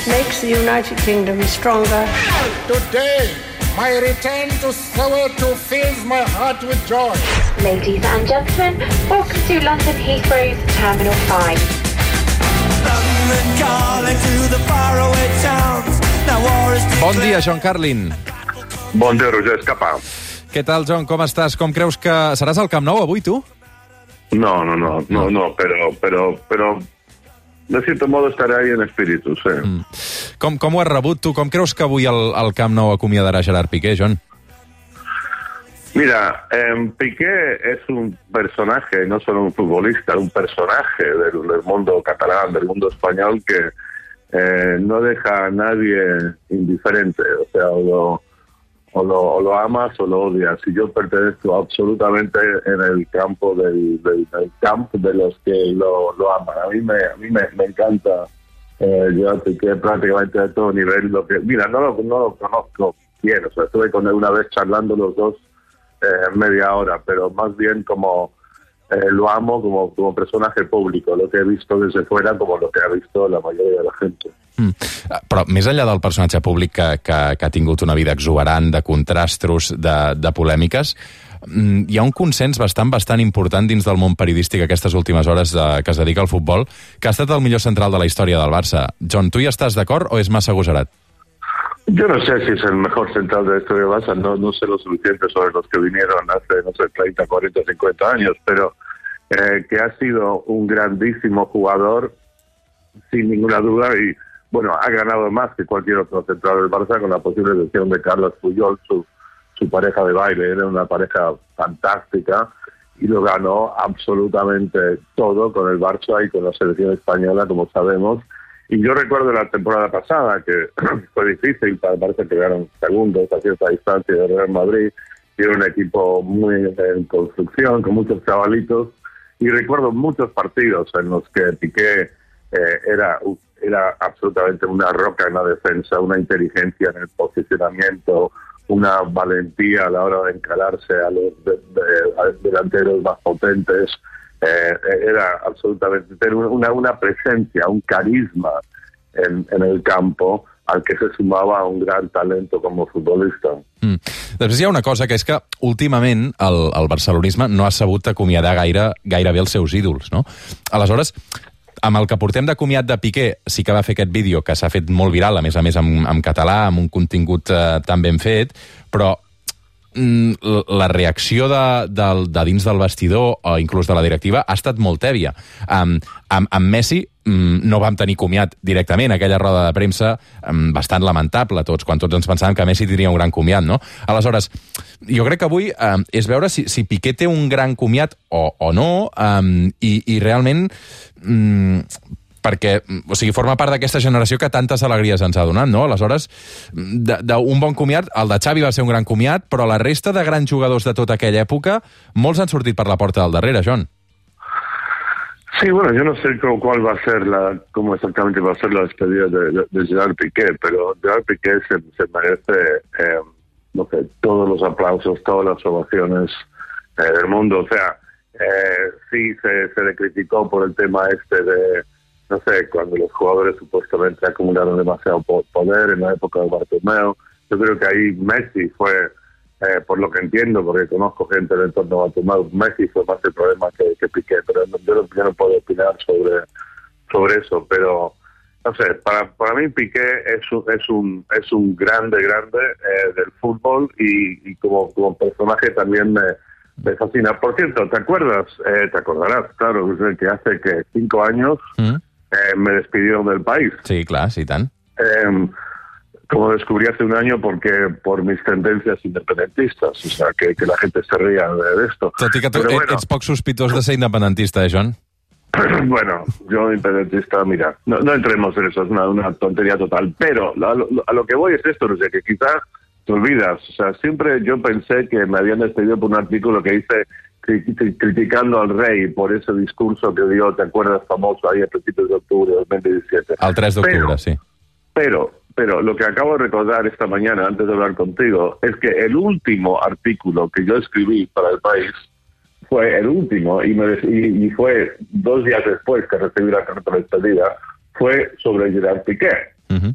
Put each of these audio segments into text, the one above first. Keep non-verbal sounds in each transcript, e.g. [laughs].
It makes the United Kingdom stronger. Today, my return to Soweto fills my heart with joy. Ladies and gentlemen, welcome to London Heathrow's Terminal 5. Bon dia, John Carlin. Bon dia, Roger Escapa. Què tal, John? Com estàs? Com creus que... Seràs al Camp Nou avui, tu? No, no, no, no, no, pero, pero, pero de cierto modo estaré ahí en espíritu, sí. Mm. Com, com ho has rebut, tu? Com creus que avui el, el Camp Nou acomiadarà Gerard Piqué, John? Mira, eh, Piqué es un personaje, no solo un futbolista, un personaje del, del mundo catalán, del mundo español que eh, no deja a nadie indiferente, o sea, lo, o lo, o lo, amas o lo odias. Y yo pertenezco absolutamente en el campo del, del, del camp de los que lo, lo, aman. A mí me, a mí me, me encanta eh, yo que prácticamente de todo nivel. Lo que, mira, no lo, no lo conozco bien, o sea, estuve con él una vez charlando los dos eh, media hora, pero más bien como eh, lo amo como, como personaje público, lo que he visto desde fuera como lo que ha visto la mayoría de la gente. Però més enllà del personatge públic que, que, que ha tingut una vida exuberant, de contrastos, de, de polèmiques, mm, hi ha un consens bastant bastant important dins del món periodístic aquestes últimes hores de, que es dedica al futbol, que ha estat el millor central de la història del Barça. John, tu hi estàs d'acord o és massa agosarat? Yo no sé si es el mejor central de la historia de Barça, no, no sé lo suficiente sobre los que vinieron hace, no sé, 30, 40, 50 años, pero eh, que ha sido un grandísimo jugador, sin ninguna duda, y bueno, ha ganado más que cualquier otro central del Barça con la posible elección de Carlos Puyol, su, pareja de baile, era una pareja fantástica y lo ganó absolutamente todo con el Barça y con la selección española, como sabemos, y yo recuerdo la temporada pasada que [clears throat] fue difícil, parece que quedaron segundos a cierta distancia de Real Madrid, era un equipo muy en construcción, con muchos chavalitos, y recuerdo muchos partidos en los que Piqué eh, era, era absolutamente una roca en la defensa, una inteligencia en el posicionamiento, una valentía a la hora de encalarse a los de, de, a delanteros más potentes, eh, era absolutamente tener una, una presencia, un carisma en, en el campo al que se sumava un gran talento com a futbolista. Mm. Després hi ha una cosa, que és que últimament el, el barcelonisme no ha sabut acomiadar gaire, gairebé els seus ídols, no? Aleshores, amb el que portem de comiat de Piqué, sí que va fer aquest vídeo que s'ha fet molt viral, a més a més en, en català, amb un contingut eh, tan ben fet, però la reacció de, de, de dins del vestidor o inclús de la directiva ha estat molt tèbia. Um, amb, amb Messi um, no vam tenir comiat directament, aquella roda de premsa um, bastant lamentable tots, quan tots ens pensàvem que Messi tindria un gran comiat, no? Aleshores, jo crec que avui um, és veure si, si Piqué té un gran comiat o, o no, um, i, i realment um, perquè o sigui, forma part d'aquesta generació que tantes alegries ens ha donat, no? Aleshores, d'un bon comiat, el de Xavi va ser un gran comiat, però la resta de grans jugadors de tota aquella època, molts han sortit per la porta del darrere, John. Sí, bueno, yo no sé cómo, cuál va a ser la, cómo exactamente va a ser la despedida de, de, de Gerard Piqué, pero Gerard Piqué se, se merece, eh, no sé, todos los aplausos, todas las ovaciones eh, del mundo. O sea, eh, sí se, se le criticó por el tema este de, no sé, cuando los jugadores supuestamente acumularon demasiado poder en la época de Bartomeu. Yo creo que ahí Messi fue, eh, por lo que entiendo, porque conozco gente del entorno de Bartomeu, Messi fue más el problema que, que Piqué, pero yo no, puedo opinar sobre, sobre eso, pero no sé, para, para mí Piqué es un, es un, es un grande, grande eh, del fútbol y, y como, como personaje también me, me fascina. Por cierto, ¿te acuerdas? Eh, te acordarás, claro, que hace que cinco años Mm. Eh, me despidieron del país. Sí, clar, sí, i tant. Eh, como descubrí hace un año porque por mis tendencias independentistas, o sea, que, que la gente se ría de, esto. Tot que tu Pero bueno, ets poc sospitós de ser independentista, eh, John? [clears throat] bueno, yo independentista, mira, no, no entremos en eso, es una, una tontería total, pero a lo, a lo que voy es esto, no sé, que quizás te olvidas, o sea, siempre yo pensé que me habían despedido por un artículo que hice cri- cri- criticando al rey por ese discurso que dio, ¿te acuerdas? Famoso ahí a principios de octubre de 2017. El 3 d'octubre, Pero- sí. Pero, pero lo que acabo de recordar esta mañana antes de hablar contigo es que el último artículo que yo escribí para el país fue el último y, me, y, y fue dos días después que recibí la carta de despedida, fue sobre Gerard Piqué. Mhm.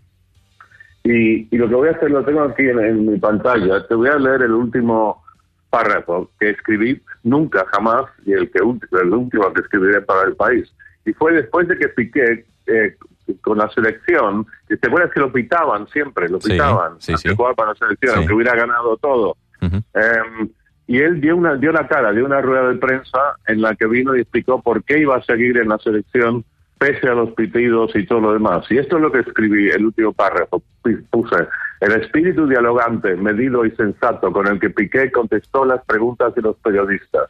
Y, y lo que voy a hacer, lo tengo aquí en, en mi pantalla, te voy a leer el último párrafo que escribí nunca, jamás, y el, que, el último que escribiré para el país. Y fue después de que Piqué, eh, con la selección, y te acuerdas que lo pitaban siempre, lo pitaban, sí, sí. jugar para la selección, aunque hubiera ganado todo. Eh, y él dio una dio la cara, dio una rueda de prensa en la que vino y explicó por qué iba a seguir en la selección pese a los pitidos y todo lo demás. Y esto es lo que escribí, el último párrafo. Puse, el espíritu dialogante, medido y sensato con el que Piqué contestó las preguntas de los periodistas,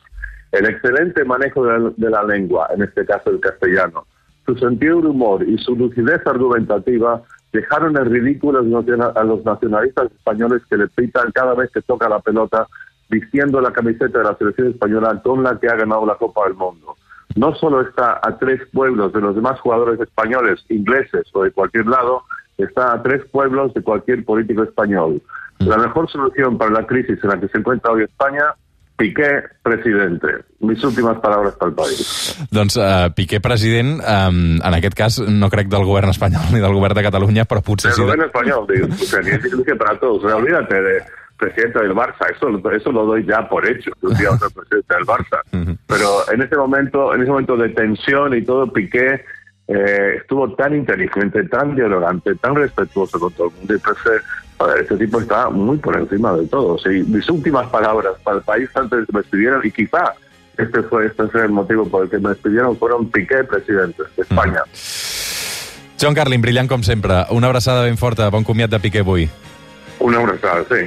el excelente manejo de la, de la lengua, en este caso el castellano, su sentido de humor y su lucidez argumentativa dejaron en ridículo a los nacionalistas españoles que le pitan cada vez que toca la pelota vistiendo la camiseta de la selección española con la que ha ganado la Copa del Mundo. No solo está a tres pueblos de los demás jugadores españoles, ingleses o de cualquier lado, está a tres pueblos de cualquier político español. La mejor solución para la crisis en la que se encuentra hoy España, Piqué, presidente. Mis últimas palabras para el país. Doncs uh, Piqué president, um, en aquest cas no crec del govern espanyol ni del govern de Catalunya, però potser El sí... De... gobierno español, digo, o sea, ni es difícil para todos. O sea, olvídate de presidente del Barça, eso, eso lo doy ya por hecho, que un día va a ser presidente del Barça. [laughs] Pero en ese momento, en ese momento de tensión y todo, Piqué eh, estuvo tan inteligente, tan dialogante, tan respetuoso con todo el mundo. Y pensé, joder, este tipo está muy por encima de todo. Sí, mis últimas palabras para el país antes de que me despidieran, y quizá este fue este fue el motivo por el que me despidieron, fueron Piqué, presidente de España. John Carlin, brillant com sempre. Una abraçada ben forta. Bon comiat de Piqué avui. Una abraçada, sí.